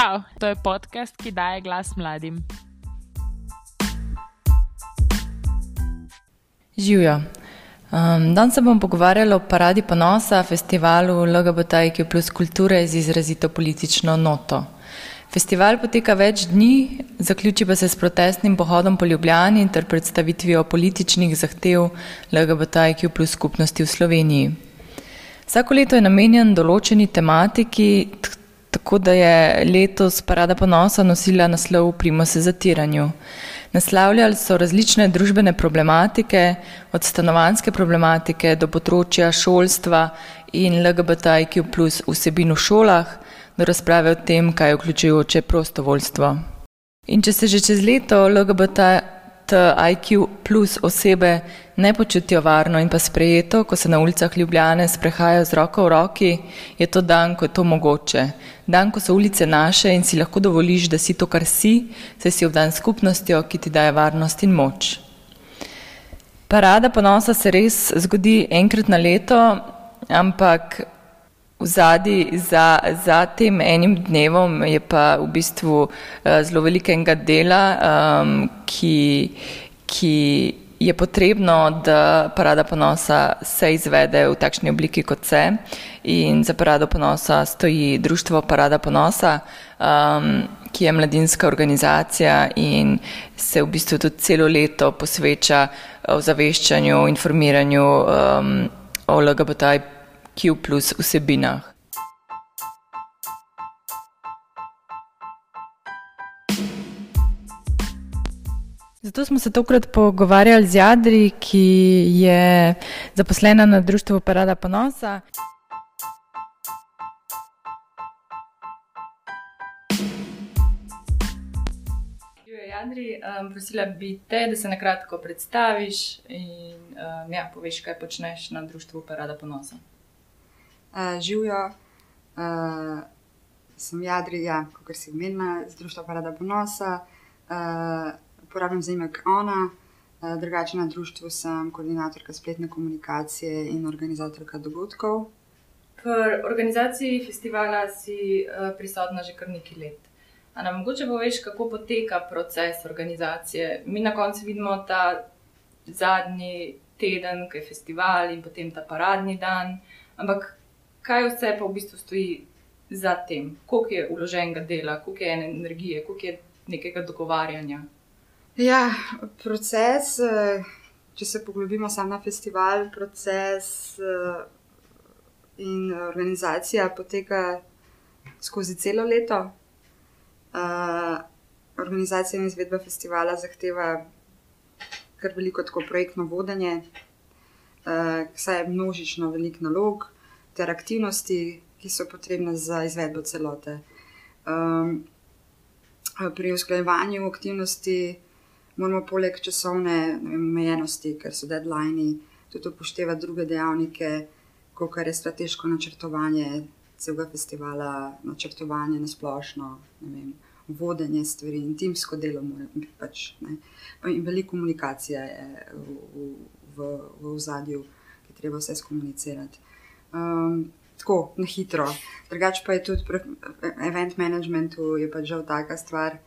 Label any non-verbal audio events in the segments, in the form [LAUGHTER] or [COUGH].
Čau, to je podcast, ki daje glas mladim. Živijo. Um, danes se bom pogovarjala o paradi ponosa, festivalu LGBTIQ plus kulture z izrazito politično noto. Festival poteka več dni, zaključi pa se s protestnim pohodom po Ljubljani ter predstavitvijo političnih zahtev LGBTIQ plus skupnosti v Sloveniji. Vsako leto je namenjen določeni tematiki, tako da je letos Parada ponosa nosila naslov Primo se zatiranju. Naslavljali so različne družbene problematike, od stanovanske problematike do področja šolstva in LGBTIQ plus vsebin v šolah, do razprave o tem, kaj je vključujoče prostovoljstvo. In če se že čez leto LGBTIQ plus osebe ne počutijo varno in pa sprejeto, ko se na ulicah Ljubljane sprehajajo z roko v roki, je to dan, ko je to mogoče. Dan, ko so ulice naše in si lahko dovoliš, da si to, kar si, saj si obdan skupnostjo, ki ti daje varnost in moč. Parada ponosa se res zgodi enkrat na leto, ampak v zadnji za, za tem enim dnevom je pa v bistvu uh, zelo velikega dela, um, ki, ki je potrebno, da parada ponosa se izvede v takšni obliki, kot se. In za parado ponosa stoji Društvo Parada ponosa, um, ki je mladinska organizacija in se v bistvu tudi celo leto posveča ozaveščanju, informiranju um, o LGBTQ plus vsebinah. Zato smo se tokrat pogovarjali z Jadri, ki je zaposlena na Društvu Parada Ponosa. Jadri, um, prosila bi te, da se na kratko predstaviš in um, ja, poveš, kaj počneš na Društvu Parada Ponosa. Uh, Živijo, uh, sem Jadrija, kot si imenila, z Društva Parada Ponosa. Uh, uporabljam zaimek ona, eh, drugače na društvu sem koordinatorka spletne komunikacije in organizatorka dogodkov. Pri organizaciji festivala si uh, prisotna že kar nekaj let. A nam mogoče poveš, kako poteka proces organizacije? Mi na koncu vidimo ta zadnji teden, ki je festival in potem ta paradni dan. Ampak kaj vse pa v bistvu stoji za tem? Koliko je uloženega dela, koliko je energije, koliko je nekega dogovarjanja? Ja, proces, eh, če se poglobimo samo na festival, proces eh, in organizacija poteka skozi celo leto. Eh, organizacija in izvedba festivala zahteva kar veliko tako projektno vodenje, saj je množično velik nalog ter aktivnosti, ki so potrebne za izvedbo celote. Pri usklajevanju aktivnosti moramo poleg časovne vem, omejenosti, ker so deadline, tudi upoštevati druge dejavnike, kot je strateško načrtovanje celega festivala, načrtovanje na splošno, vodenje stvari in timsko delo. Pač, in veliko komunikacije je v, v, v zadju, ki treba vse skomunicirati. Um, tako, na hitro. Drugače pa je tudi pri event managementu, je pač žal taka stvar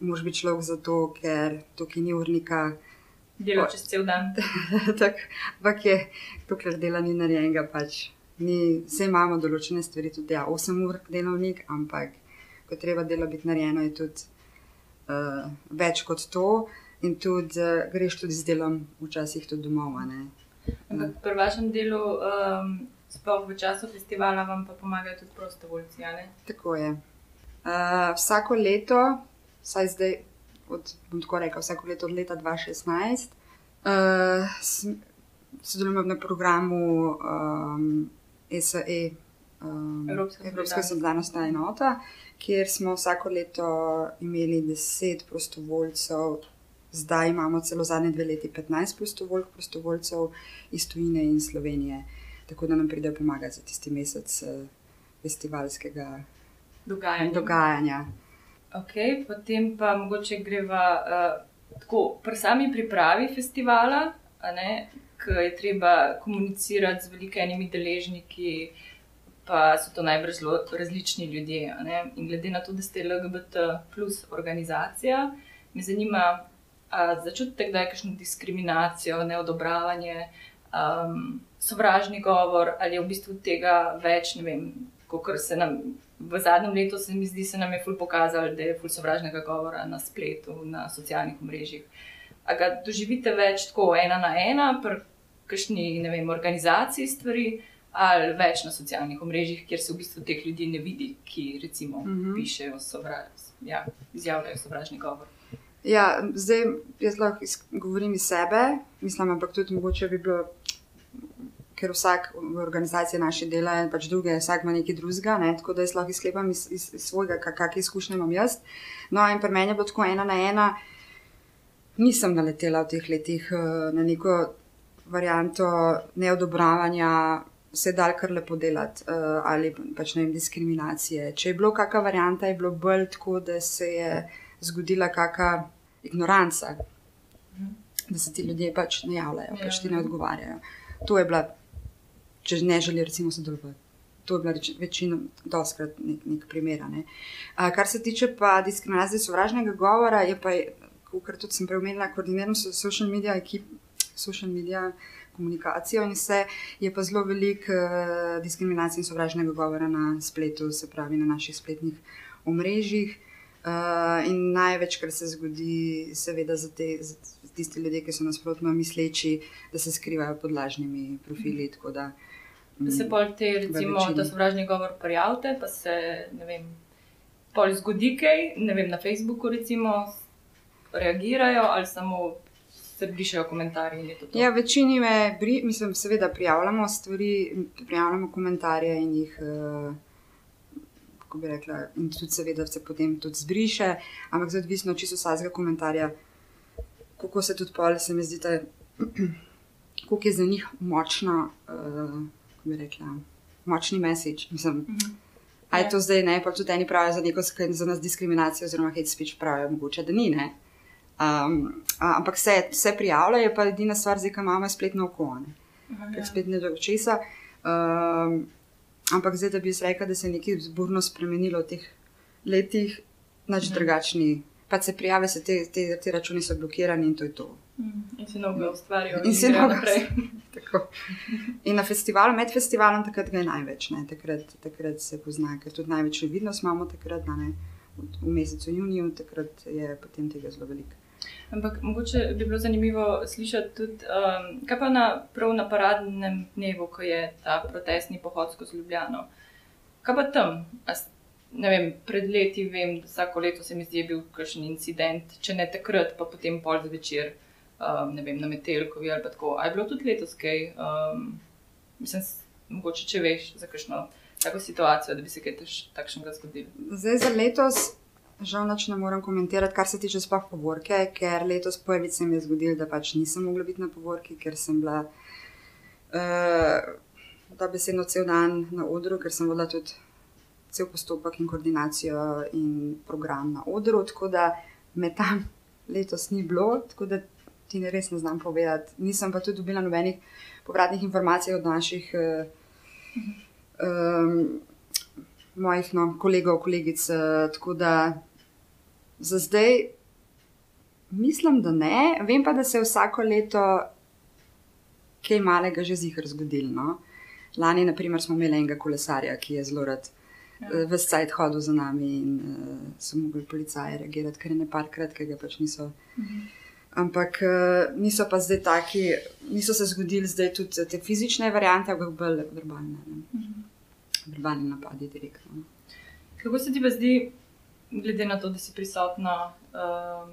mož biti človek zato, ker tukaj ni urnika. Delo čez cel dan. [LAUGHS] Ampak je, dokler dela ni narejenega, pač ni, vse imamo določene stvari, tudi ja, 8 ur delovnik, ampak ko treba delo biti narejeno, je tudi uh, več kot to. In tudi uh, greš tudi z delom, včasih tudi domov. Ampak pri vašem delu, um, sploh v času festivala, vam pa pomagajo tudi prostovoljci. Tako je. Uh, vsako leto vsaj zdaj, od, bom tako rekel, vsako leto od leta 2016. Uh, Sodelujemo na programu um, SAE, um, Evropska solidarnostna enota, kjer smo vsako leto imeli 10 prostovoljcev. Zdaj imamo celo zadnje dve leti 15 prostovoljk, prostovoljcev iz Tunisa in Slovenije, tako da nam pridejo pomagati za tisti mesec uh, festivalskega dogajanja. dogajanja. Okay, potem pa mogoče greva uh, tako pri sami pripravi festivala, ki je treba komunicirati z velikimi deležniki, pa so to najbrž zelo različni ljudje. In glede na to, da ste LGBT plus organizacija, me zanima, ali začutite kdaj kakšno diskriminacijo, neodobravanje, um, sovražni govor, ali je v bistvu tega več, ne vem, kot se nam. V zadnjem letu se mi zdi, se nam je ful pokazalo, da je ful sovražnega govora na spletu, na socialnih mrežah. A ga doživite več tako ena na ena, pri kakšni, ne vem, organizaciji stvari, ali več na socialnih mrežah, kjer se v bistvu teh ljudi ne vidi, ki recimo mm -hmm. pišejo sovražni, ja, izjavljajo sovražni govor. Ja, zdaj jaz lahko govorim iz sebe, mislim, ampak tudi mogoče bi bilo, ker vsak v organizaciji naše dela in pač druge, vsak ima nekaj drugega, ne, tako da jaz lahko izklepam iz, iz, iz svojega, kakšne izkušnje imam jaz. No, in pri meni je bilo tako ena na ena. Nisem naletela v teh letih eh, na neko varianto neodobravanja vse dal kar lepo delati uh, ali pač ne vem, diskriminacije. Če je bilo kakšna varianta, je bilo bolj tako, da se je zgodila kakšna ignoranca, da se ti ljudje pač ne javljajo, pač ti ne ja. odgovarjajo. To je bila, če ne želi, recimo, sodelovati. To je bila večina, doskrat nek, nek primer. Ne. Uh, kar se tiče pa diskriminacije sovražnega govora, je pa, kot tudi sem preomenila, koordinirano social media ekip. Social media komunikacijo in vse, je pa zelo veliko uh, diskriminacije in sovražnega govora na spletu, se pravi na naših spletnih omrežjih. Uh, in največ, kar se zgodi, seveda, za, te, za tiste ljudi, ki so nasprotno misleči, da se skrivajo pod lažnimi profili. Da, da se pol te, recimo, da sovražni govor prijavite, pa se, ne vem, pol zgodi kaj, ne vem, na Facebooku, recimo, reagirajo ali samo se brišajo komentarji. Ja, večini me, bri, mislim, seveda prijavljamo stvari, prijavljamo komentarje in jih. Uh, Bi rekla, in tudi, seveda, se potem tudi zbriše, ampak zelo odvisno od vsakega komentarja, kako se tudi pol, se mi zdi, da je [CLEARS THROAT] za njih močna, uh, kako bi rekla, močni message. Mislim, uh -huh. A je ja. to zdaj ne, pa tudi eni pravijo za neko za nas diskriminacijo, oziroma hate speech pravijo, mogoče da ni. Ne? Um, ampak se, se prijavlja, je pa edina stvar, zdaj, ki imamo spletno oko. Ja. Spet ne dolgo česa. Um, ampak zdaj, da bi se rekel, da se je nekaj zburno spremenilo v teh letih, nič mhm. drugačni. Pa se prijave, se te, te, te računi so blokirani in to je to. Mhm. In se nogo ustvarijo. In se nogo naprej. [LAUGHS] in na festivalu, med festivalom, takrat ga je največ, takrat, takrat se pozna, ker tudi največ vidnost imamo takrat, ne, v, v mesecu juniju, takrat je potem tega zelo veliko. Ampak mogoče bi bilo zanimivo slišati tudi, um, kaj pa na, na paradnem dnevu, ko je ta protestni pohod skozi Ljubljano. Kaj pa tam? As, ne vem, pred leti vem, da vsako leto se mi zdi, je bil kakšen incident, če ne takrat, pa potem pol zvečer, um, ne vem, na Metelkovi ali tako. A je bilo tudi letos kaj? Um, mislim, mogoče če veš za kakšno tako situacijo, da bi se kaj takšnega zgodilo. Zdaj za letos. Žal noč ne morem komentirati, kar se tiče sploh povorke, ker letos prvič se mi je zgodilo, da pač nisem mogla biti na povorki, ker sem bila uh, ta besedno cel dan na odru, ker sem vodila tudi cel postopek in koordinacijo in program na odru, tako da me tam letos ni bilo, tako da ti res ne znam povedati. Nisem pa tudi dobila nobenih povratnih informacij od naših. Uh, um, mojih no, kolegov, kolegic. Uh, tako da za zdaj mislim, da ne. Vem pa, da se je vsako leto kaj malega že zihar zgodilo. No. Lani, naprimer, smo imeli enega kolesarja, ki je zelo rad. Ja. Eh, v sajt hodil za nami in uh, so mogli policaji reagirati, ker je ne parkrat, ki ga pač niso. Mhm. Ampak uh, niso pa zdaj taki, niso se zgodili zdaj tudi te fizične variante, ampak bolj verbalne. Mhm verbalni napadi direktno. No. Kako se ti pa zdi, glede na to, da si prisotna um,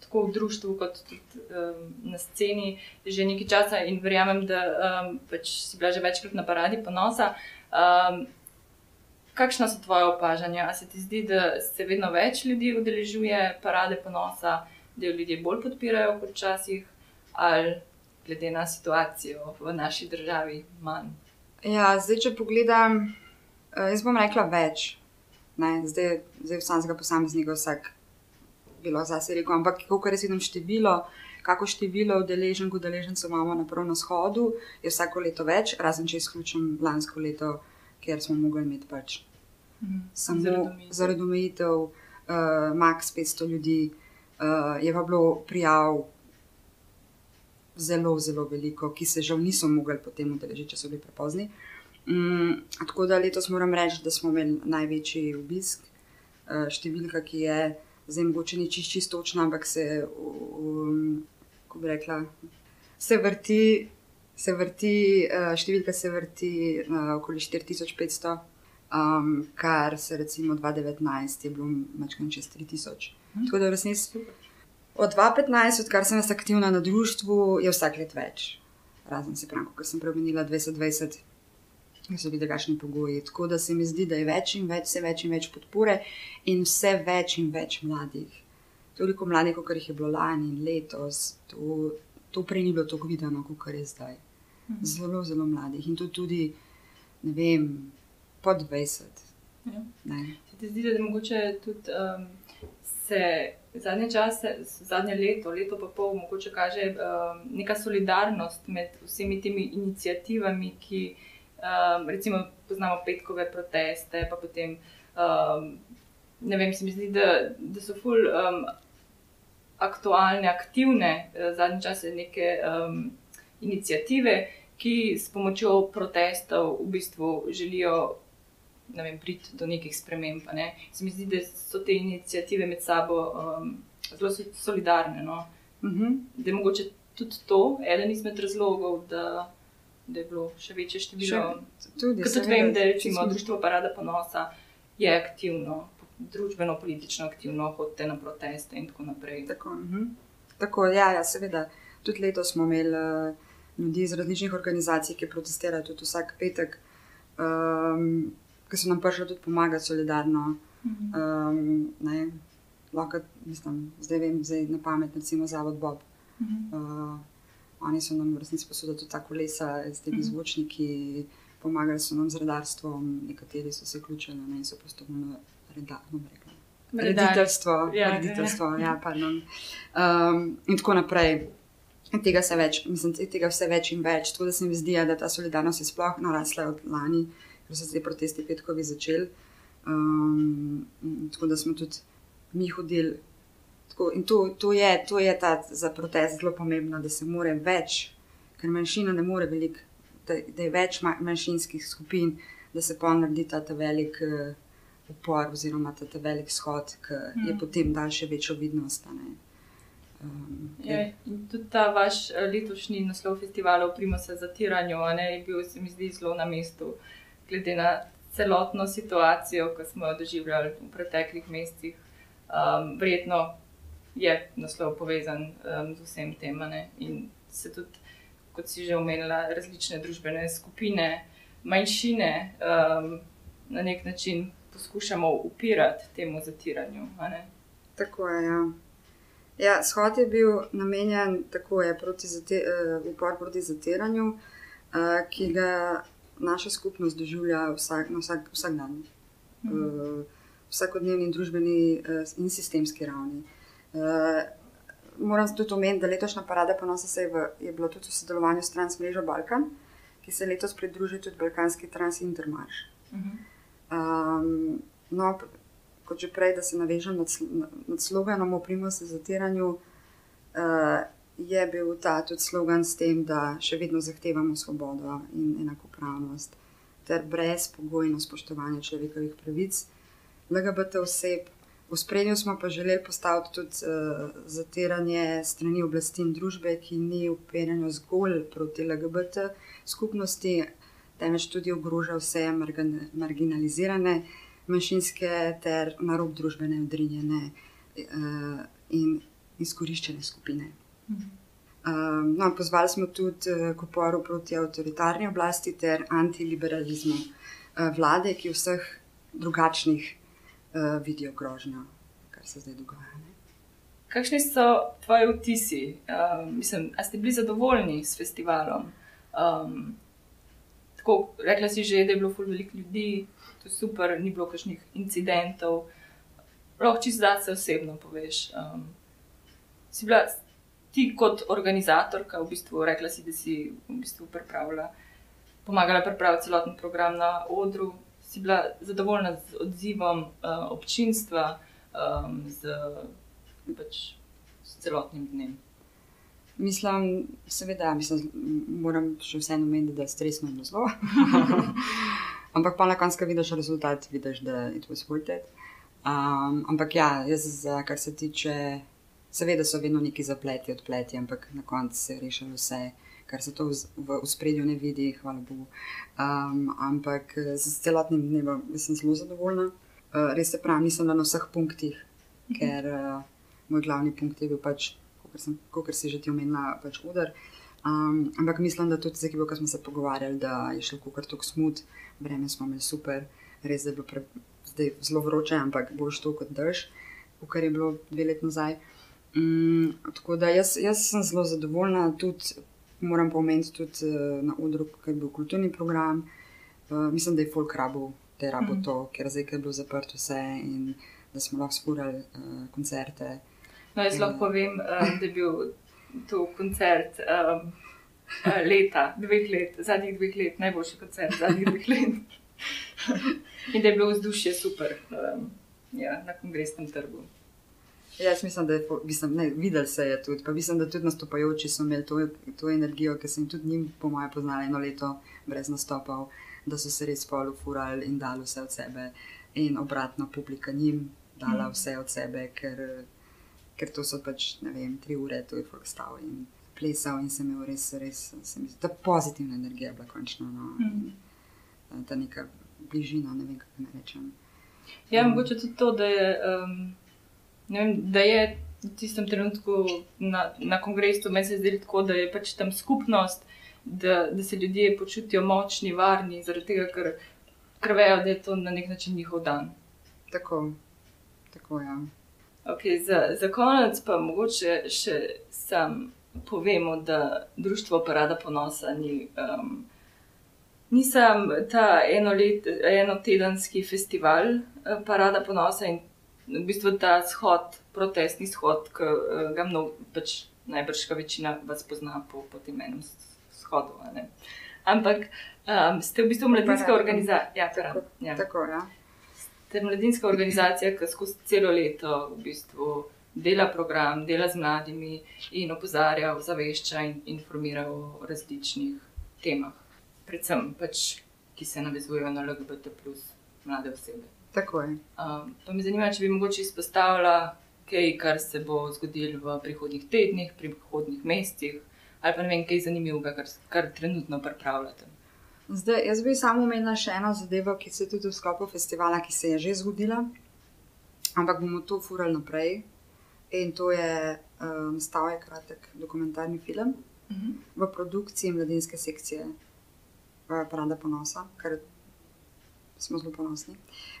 tako v družbi, kot tudi um, na sceni, že nekaj časa in verjamem, da um, pač si bila že večkrat na paradi ponosa. Um, kakšna so tvoje opažanja? Ali se ti zdi, da se vedno več ljudi udeležuje parade ponosa, da jo ljudje bolj podpirajo kot včasih, ali glede na situacijo v naši državi manj? Ja, zdaj, če pogledam, eh, jaz bom rekla več. Ne, zdaj, zdaj vsakega posameznika vsak bilo zase rekel, ampak kako res vidim število, kako število udeleženk, udeležencev imamo na prvem shodu, je vsako leto več, razen če izključim lansko leto, ker smo mogli imeti pač Mhm. samo Zaradi omejitev. uh, max 500 ljudi, uh, je pa bilo prijav zelo, zelo veliko, ki se žal niso mogli potem udeležiti, če so bili prepozni. Mm, tako da letos moram reči, da smo imeli največji obisk, uh, številka, ki je zdaj mogoče ni čist, čist točna, ampak se, um, ko bi rekla, se vrti. Se vrti, uh, številka se vrti uh, okoli 4500, um, kar se recimo 2019 je bilo malo čez 3000. Tako da v resnici od 2015, odkar sem jaz aktivna na društvu, je vsak let več. Razen se pravi, ko sem premenila 2020, ki so bili drugačni pogoji. Tako da se mi zdi, da je več in več, vse več in več podpore in vse več in več mladih. Toliko mladih, kot jih je bilo lani in letos, to, to prej ni bilo tako videno, kot je zdaj. Zelo, zelo mladih in to tudi, ne vem, pod 20. Ja. Ne. Se ti zdi, da je mogoče tudi um, se zadnje čase, zadnje leto, leto pa pol, mogoče kaže um, neka solidarnost med vsemi temi inicijativami, ki um, recimo poznamo petkove proteste, pa potem. Um, ne vem, se mi zdi, da, da so ful um, aktualne, aktivne uh, zadnje čase neke um, inicijative, ki s pomočjo protestov v bistvu želijo ne vem, priti do nekih sprememb. Ne? Se mi zdi, da so te inicijative med sabo um, zelo so- solidarne. No? Mhm. Da je mogoče tudi to eden izmed razlogov, da, da je bilo še večje število. Še- Tudi, Ker tudi vem, da je recimo Društvo Parada ponosa je aktivno, družbeno, politično aktivno, hodite na proteste in tako naprej. Tako, mhm. tako ja, ja, seveda. Tudi letos smo imeli uh, ljudi iz različnih organizacij, ki protestirajo tudi vsak petek, um, ki so nam prišli tudi pomagati solidarno. Um, ne, lahko, mislim, zdaj vem, zdaj na pamet, recimo Zavod Bob. Uh, oni so nam v resnici posodili tudi ta kolesa z temi zvočniki, pomagali so nam z redarstvom, nekateri so se vključili ne, in so prostovoljno reda, no, bom rekla, Rediteljstvo, Ja, rediteljstvo, ja, pardon. Um, in tako naprej. In Tega, več, mislim, te- tega vse več in več. Tako da se mi zdi, ja, da ta solidarnost je sploh narasla od lani, ko so se ti protesti petkovi začeli. Um, tako da smo tudi mi hodili. Tako, in to, to, je, to je ta za protest zelo pomembno, da se more več, ker manjšina ne more veliko, da, da je več ma- manjšinskih skupin, da se pa naredi ta, ta velik. Uh, upor, oziroma ta, ta velik shod, ki mm. je potem dal še večjo vidnost. ne. Um, Ja, in tudi ta vaš eh, letošnji naslov festivala v Primosa zatiranju ne, je bil, se mi zdi, zelo na mestu, glede na celotno situacijo, ki smo jo doživljali v preteklih mesecih. Um, verjetno je naslov povezan um, z vsem tem. In se tudi, kot si že omenila, različne družbene skupine, manjšine um, na nek način poskušamo upirati temu zatiranju. Tako je. Ja. Ja, shod je bil namenjen tako je proti zate, uh, upor proti zatiranju, uh, ki ga naša skupnost doživlja vsak, na vsak, vsak dan. Uh, vsakodnevni družbeni uh, in sistemski ravni. Uh, moram tudi omeniti, da letošnja parada ponosa se je, v, je bila tudi v sodelovanju s Transmrežo Balkan, ki se letos pridruži tudi Balkanski Transintermarš. Mhm. Um, no, kot že prej, da se navežem nad, nad sloganom o primosu zatiranju, uh, je bil ta tudi slogan s tem, da še vedno zahtevamo svobodo in enakopravnost ter brezpogojno spoštovanje človekovih pravic, LGBT oseb. V spredju smo pa želeli postaviti tudi uh, zatiranje strani oblasti in družbe, ki ni uperjeno zgolj proti LGBT skupnosti, temveč tudi ogroža vse marginalizirane, manjšinske ter na rob družbene odrinjene uh, in izkoriščene skupine. Um, no, pozvali smo tudi uh, k uporu proti avtoritarni oblasti ter antiliberalizmu uh, vlade, ki vseh drugačnih uh, vidijo grožnjo, kar se zdaj dogaja. Ne? Kakšni so tvoji vtisi? Um, mislim, a ste bili zadovoljni s festivalom? Um, tako, rekla si že, da je bilo veliko ljudi, to je super, ni bilo kakšnih incidentov. Lahko čisto zase osebno poveš. Um, si bila ti kot organizatorka, v bistvu rekla si, da si v bistvu pripravila pomagala pripraviti celoten program na odru. Si bila zadovoljna z odzivom uh, občinstva, um, z, pač, z celotnim dnem? Mislim, seveda, mislim, moram še vseeno meniti, da je stresno in zelo. [LAUGHS] ampak pa na koncu, ko vidiš rezultat, vidiš, da je to worth it. Um, ampak ja, jaz, kar se tiče, seveda so vedno neki zapleti, odpleti, ampak na koncu se je rešilo vse, kar se to v, v spredju ne vidi, hvala Bogu. Um, ampak z celotnim dnevom sem zelo zadovoljna. Uh, res se pravi, nisem na vseh punktih, ker uh, moj glavni punkt je bil pač kot si že ti omenila, pač udar. Um, ampak mislim, da tudi z ekipo, ki smo se pogovarjali, da je šlo kar tako smut, vreme smo imeli super, res je bilo pre, zdaj zelo vroče, ampak boš to kot drž, kar je bilo dve leti nazaj. Um, tako da jaz, jaz sem zelo zadovoljna, tudi moram pomeniti tudi uh, na udru, ker je bil kulturni program. Uh, mislim, da je folk rabo, da je rabo mm to, ker zdaj je bilo zaprto vse in da smo lahko spurali uh, koncerte. No, jaz lahko povem, um, da je bil to koncert um, leta, dveh let, zadnjih dveh let, najboljši koncert zadnjih dveh let. [LAUGHS] In da je bilo vzdušje super um, ja, na kongresnem trgu. Ja, jaz mislim, da je mislim, ne, videl se je tudi, pa mislim, da tudi nastopajoči so imeli to, to energijo, ki sem tudi njim, po mojem, poznala eno leto brez nastopov, da so se res polu furali in dali vse od sebe, in obratno publika njim dala mm. vse od sebe, ker ker to so pač, ne vem, tri ure, to je folk stal in plesal in sem imel res, res, sem mislil, da pozitivna energija bila končno, no, mm. ta neka bližina, ne vem, kako ne rečem. Ja, um, mogoče tudi to, da je, um, vem, da je v tistem trenutku na, na kongresu, meni se zdi tako, da je pač tam skupnost, da, da se ljudje počutijo močni, varni, zaradi tega, ker, ker vejo, da je to na nek način njihov dan. Tako, tako ja. Okay, za, za konec pa mogoče še sam povemo, da Društvo Parada Ponosa ni, um, ni sam ta enolet, enotedenski festival uh, Parada Ponosa in v bistvu ta shod, protestni shod, ki uh, ga mnogo, pač najbrž ka večina vas pozna po, po tem enem shodu. Ampak um, ste v bistvu mladinska organizacija. Ja, tako, ja. tako, ja ter mladinska organizacija, ki skozi celo leto v bistvu dela program, dela z mladimi in opozarja, ozavešča in informira o različnih temah, predvsem pač, ki se navezujejo na LGBT, mlade osebe. Tako je. Um, pa me zanima, če bi mogoče izpostavila kaj, kar se bo zgodilo v prihodnih tednih, prihodnih mesecih, ali pa ne vem, kaj zanimivega, kar, kar trenutno pripravljate. Zdaj, jaz bi samo omenila še eno zadevo, ki se je tudi v sklopu festivala, ki se je že zgodila, ampak bomo to furali naprej. In to je um, je kratek dokumentarni film uh mhm. -huh. v produkciji mladinske sekcije Prada Ponosa, kar smo zelo ponosni.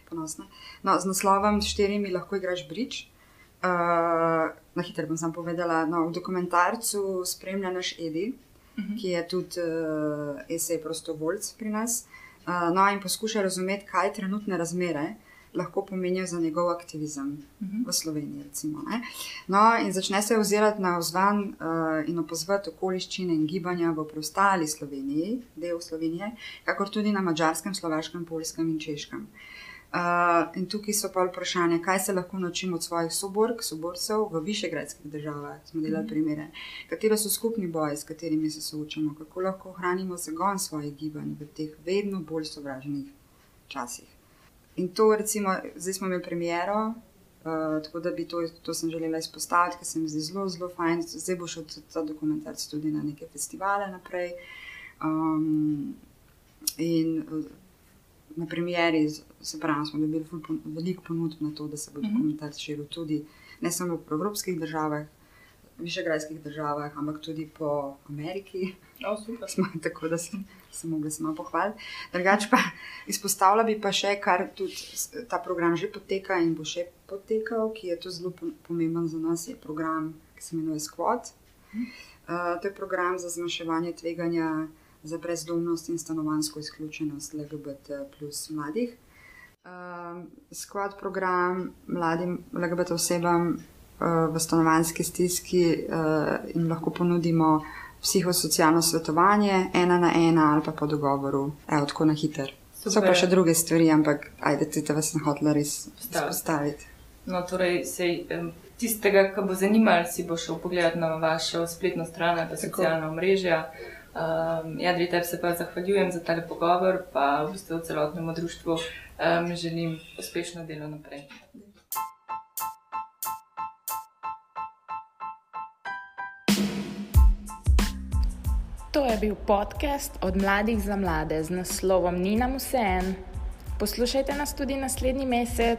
ponosni. No, z naslovom štirimi lahko igraš brič. Uh, na hitro bom sam povedala. No, v dokumentarcu spremlja naš Edi. -hmm. ki je tudi uh, esej prostovoljc pri nas. Uh, no, in poskuša razumeti, kaj trenutne razmere lahko pomenijo za njegov aktivizem uh mhm. -huh. v Sloveniji. Recimo, no, in začne se ozirati na vzven uh, in opozvati okoliščine in gibanja v preostali Sloveniji, del Slovenije, kakor tudi na mačarskem, slovaškem, polskem in češkem. Uh, in tukaj so pa vprašanje, kaj se lahko naučimo od svojih sobork, soborcev v višegradskih državah. Smo delali mm. primere, kateri so skupni boji, s katerimi se soočamo, kako lahko ohranimo zagon svojih gibanj v teh vedno bolj sovražnih časih. In to, recimo, zdaj smo imeli premiero, uh, tako da bi to, to sem želela izpostaviti, ker se mi zdi zelo, zelo fajn. Zdaj bo šel ta dokumentarc tudi na neke festivale naprej. Um, in, na premjeri, se pravi, smo dobili veliko ponudb na to, da se bo mhm. dokumentarc širil tudi ne samo po evropskih državah, višegrajskih državah, ampak tudi po Ameriki. Oh, smo, tako da sem se mogla samo pohvaliti. Drugač pa izpostavila bi pa še, kar tudi ta program že poteka in bo še potekal, ki je to zelo pomemben za nas, je program, ki se imenuje Squad. Uh, to je program za zmanjševanje tveganja za brezdomnost in stanovansko izključenost LGBT plus mladih. Uh, skvad program mladim LGBT osebam v stanovanski stiski uh, in lahko ponudimo psihosocialno svetovanje, ena na ena ali pa po dogovoru, evo, tako na hiter. So pa še druge stvari, ampak ajde, ti te vas na hotla res postaviti. No, torej, sej, tistega, ki bo zanimal, si bo šel pogledat na vašo spletno stran ali socialna mreža. Um, Jadri, tebi se pa zahvaljujem za tale pogovor, pa v bistvu celotnemu društvu um, želim uspešno delo naprej. To je bil podcast od mladih za mlade z naslovom Nina Musen. Poslušajte nas tudi naslednji mesec.